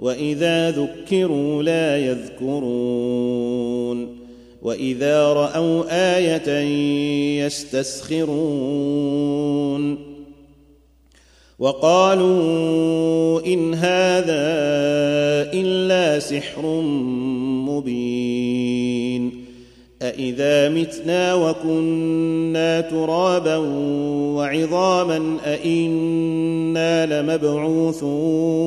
وإذا ذكروا لا يذكرون وإذا رأوا آية يستسخرون وقالوا إن هذا إلا سحر مبين أإذا متنا وكنا ترابا وعظاما أإنا لمبعوثون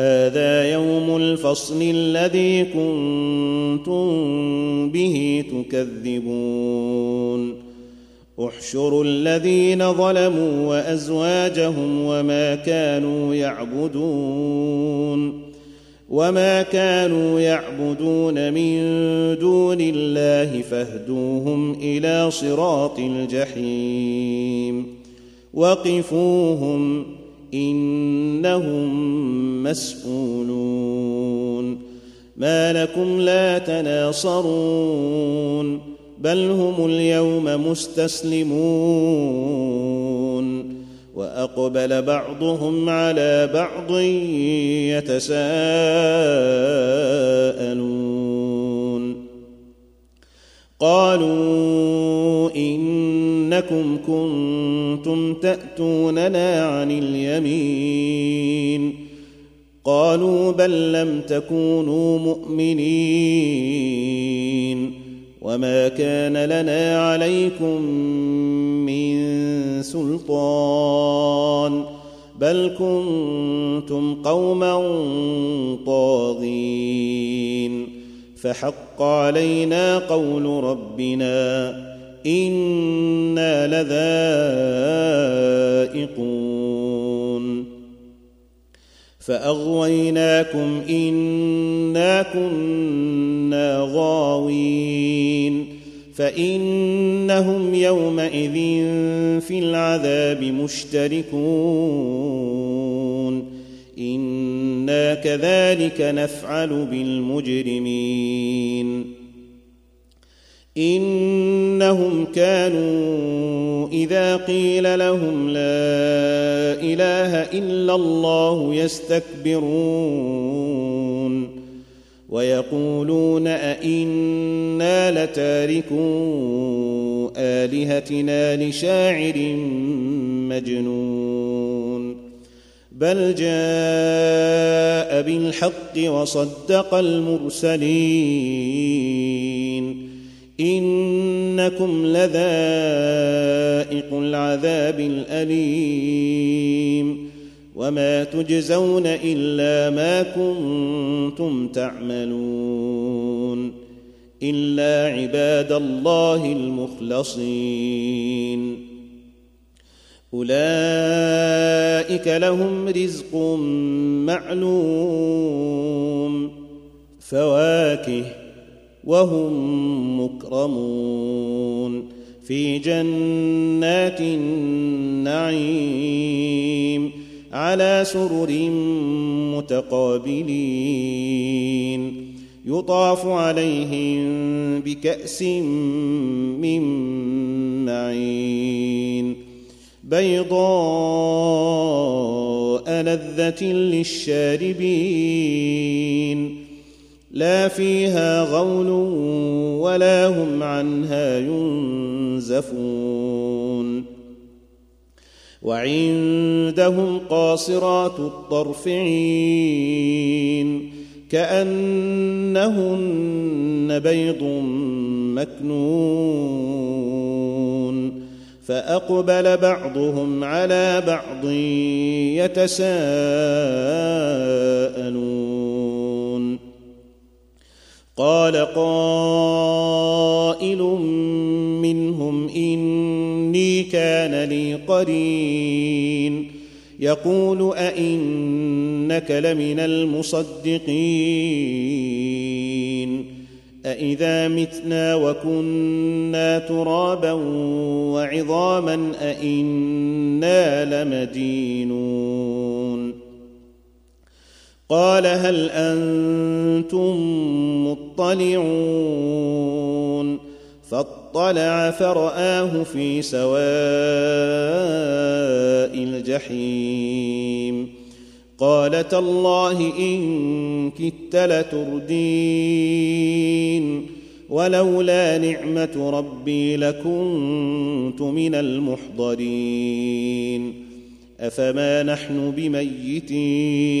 هذا يوم الفصل الذي كنتم به تكذبون. احشروا الذين ظلموا وأزواجهم وما كانوا يعبدون. وما كانوا يعبدون من دون الله فاهدوهم إلى صراط الجحيم. وقفوهم إنهم مسئولون ما لكم لا تناصرون بل هم اليوم مستسلمون. وأقبل بعضهم على بعض يتساءلون. قالوا انكم كنتم تأتوننا عن اليمين. قالوا بل لم تكونوا مؤمنين. وما كان لنا عليكم من سلطان. بل كنتم قوما طاغين. فحق علينا قول ربنا أنا لذائقون فاغويناكم انا كنا غاوين فانهم يومئذ في العذاب مشتركون أنا كذلك نفعل بالمجرمين إنهم كانوا إذا قيل لهم لا إله إلا الله يستكبرون ويقولون أئنا لتاركو آلهتنا لشاعر مجنون بل جاء بالحق وصدق المرسلين إنكم لذائق العذاب الأليم وما تجزون إلا ما كنتم تعملون إلا عباد الله المخلصين. أولئك لهم رزق معلوم فواكه وهم مكرمون في جنات النعيم على سرر متقابلين. يطاف عليهم بكأس من معين. بيضاء لذة للشاربين. لا فيها غول ولا هم عنها ينزفون. وعندهم قاصرات الطرف عين كأنهن بيض مكنون. فأقبل بعضهم على بعض يتساءلون. قال قائل منهم إني كان لي قرين. يقول أئنك لمن المصدقين. أإذا متنا وكنا ترابا وعظاما أئنا لمدينون. قال هل أنتم مطلعون فاطلع فرآه في سواء الجحيم قال تالله إن كدت لتردين ولولا نعمة ربي لكنت من المحضرين أفما نحن بميتين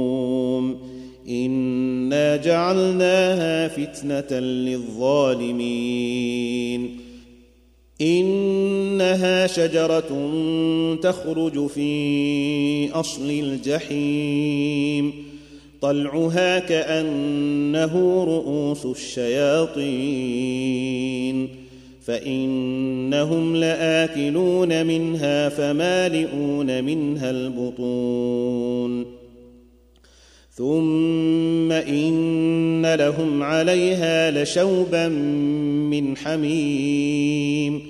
أنا جعلناها فتنه للظالمين انها شجره تخرج في اصل الجحيم طلعها كانه رؤوس الشياطين فانهم لاكلون منها فمالئون منها البطون ثم ان لهم عليها لشوبا من حميم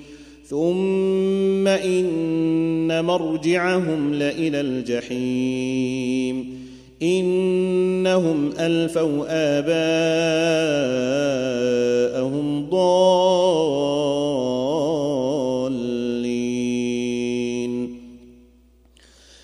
ثم ان مرجعهم لالى الجحيم انهم الفوا اباءهم ضالين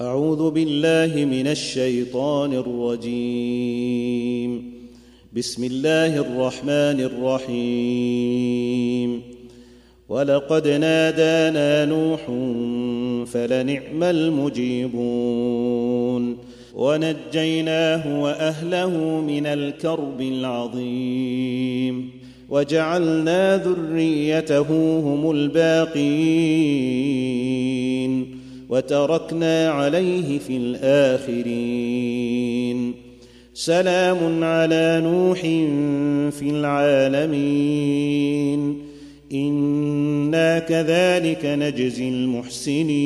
أعوذ بالله من الشيطان الرجيم. بسم الله الرحمن الرحيم. ولقد نادانا نوح فلنعم المجيبون. ونجيناه وأهله من الكرب العظيم. وجعلنا ذريته هم الباقين. وتركنا عليه في الآخرين. سلام على نوح في العالمين. إنا كذلك نجزي المحسنين.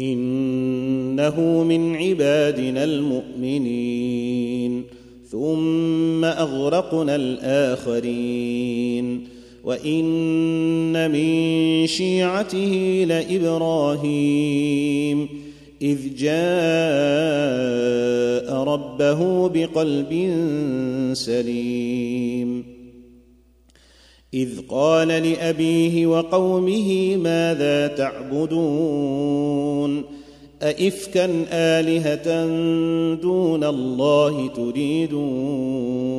إنه من عبادنا المؤمنين. ثم أغرقنا الآخرين. وان من شيعته لابراهيم اذ جاء ربه بقلب سليم اذ قال لابيه وقومه ماذا تعبدون أئفكا آلهة دون الله تريدون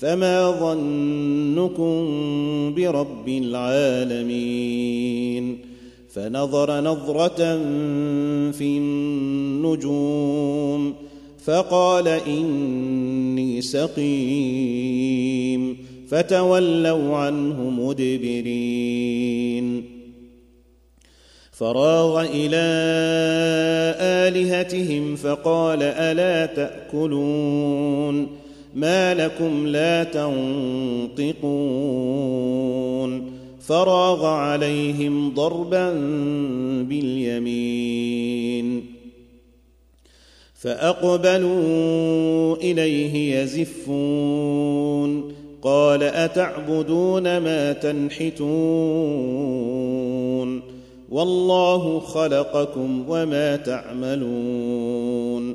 فما ظنكم برب العالمين فنظر نظرة في النجوم فقال إني سقيم فتولوا عنه مدبرين فراغ إلى الهتهم فقال الا تاكلون ما لكم لا تنطقون فراغ عليهم ضربا باليمين فأقبلوا إليه يزفون قال أتعبدون ما تنحتون والله خلقكم وما تعملون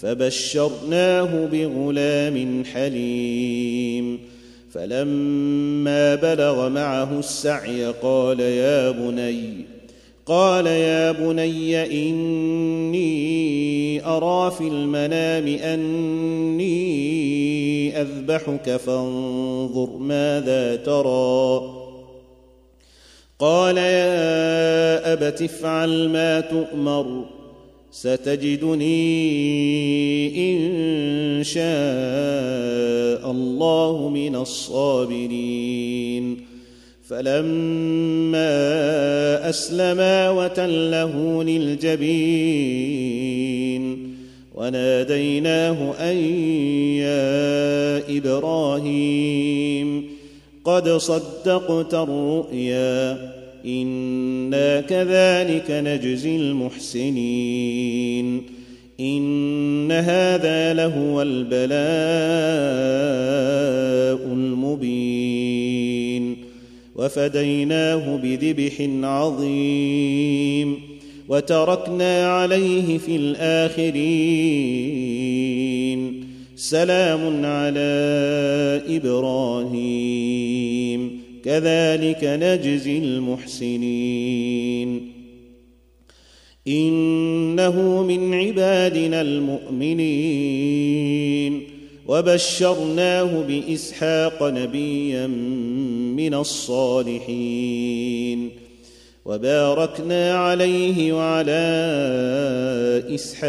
فبشرناه بغلام حليم فلما بلغ معه السعي قال يا بني قال يا بني إني أرى في المنام أني أذبحك فانظر ماذا ترى قال يا أبت افعل ما تؤمر ستجدني إن شاء الله من الصابرين. فلما أسلما وتله للجبين وناديناه أن يا إبراهيم قد صدقت الرؤيا. أنا كذلك نجزي المحسنين ان هذا لهو البلاء المبين وفديناه بذبح عظيم وتركنا عليه في الاخرين سلام على إبراهيم كذلك نجزي المحسنين. إنه من عبادنا المؤمنين. وبشرناه بإسحاق نبيا من الصالحين. وباركنا عليه وعلى إسحاق.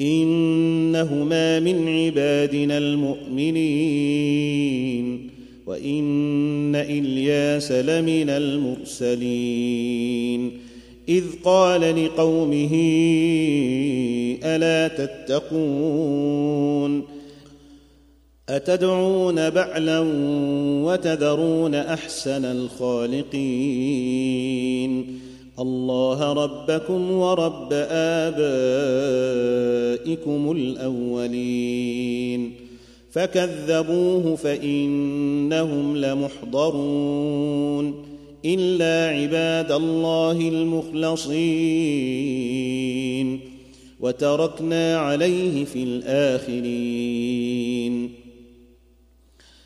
إنهما من عبادنا المؤمنين وإن إلياس لمن المرسلين. إذ قال لقومه ألا تتقون؟ أتدعون بعلا وتذرون أحسن الخالقين؟ الله ربكم ورب آبائكم الأولين. فكذبوه فإنهم لمحضرون. إلا عباد الله المخلصين. وتركنا عليه في الآخرين.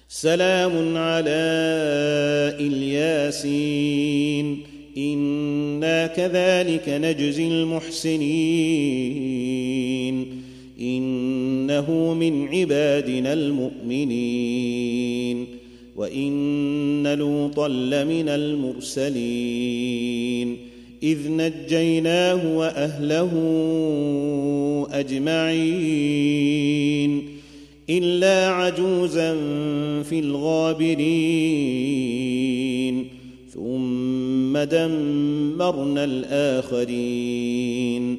سلام على إلياسين. أنا كذلك نجزي المحسنين انه من عبادنا المؤمنين وان لوطا لمن المرسلين اذ نجيناه واهله اجمعين الا عجوزا في الغابرين ثم دمرنا الآخرين.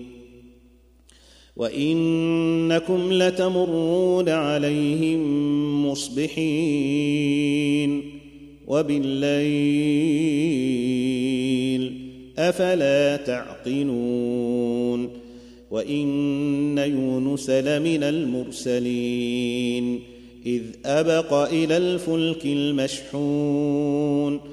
وإنكم لتمرون عليهم مصبحين. وبالليل أفلا تعقلون. وإن يونس لمن المرسلين. إذ أبق إلى الفلك المشحون.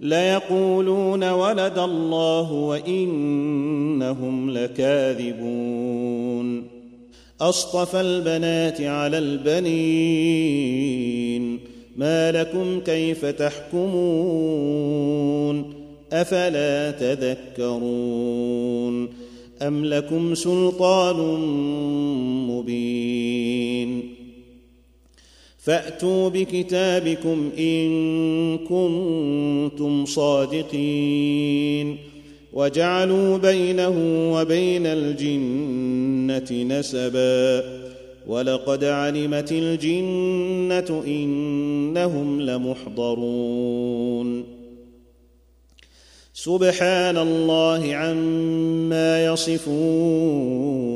ليقولون ولد الله وإنهم لكاذبون. أصطفى البنات على البنين. ما لكم كيف تحكمون؟ أفلا تذكرون؟ أم لكم سلطان مبين؟ فأتوا بكتابكم إن كنتم صادقين وجعلوا بينه وبين الجنة نسبا ولقد علمت الجنة إنهم لمحضرون سبحان الله عما يصفون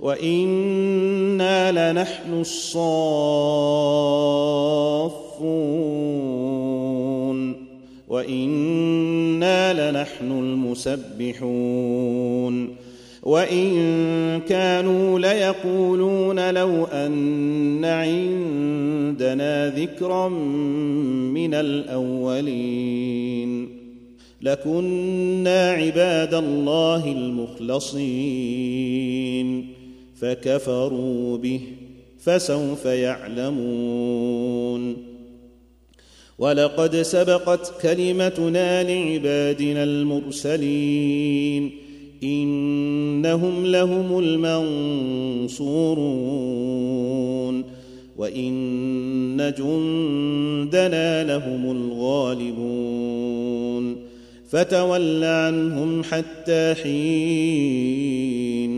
وأنا لنحن الصافون وأنا لنحن المسبحون وان كانوا ليقولون لو ان عندنا ذكرا من الاولين لكنا عباد الله المخلصين فكفروا به فسوف يعلمون. ولقد سبقت كلمتنا لعبادنا المرسلين. إنهم لهم المنصورون. وإن جندنا لهم الغالبون. فتول عنهم حتى حين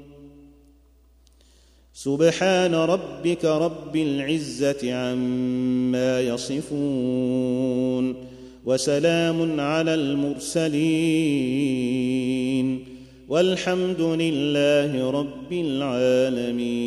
سبحان ربك رب العزة عما يصفون وسلام على المرسلين والحمد لله رب العالمين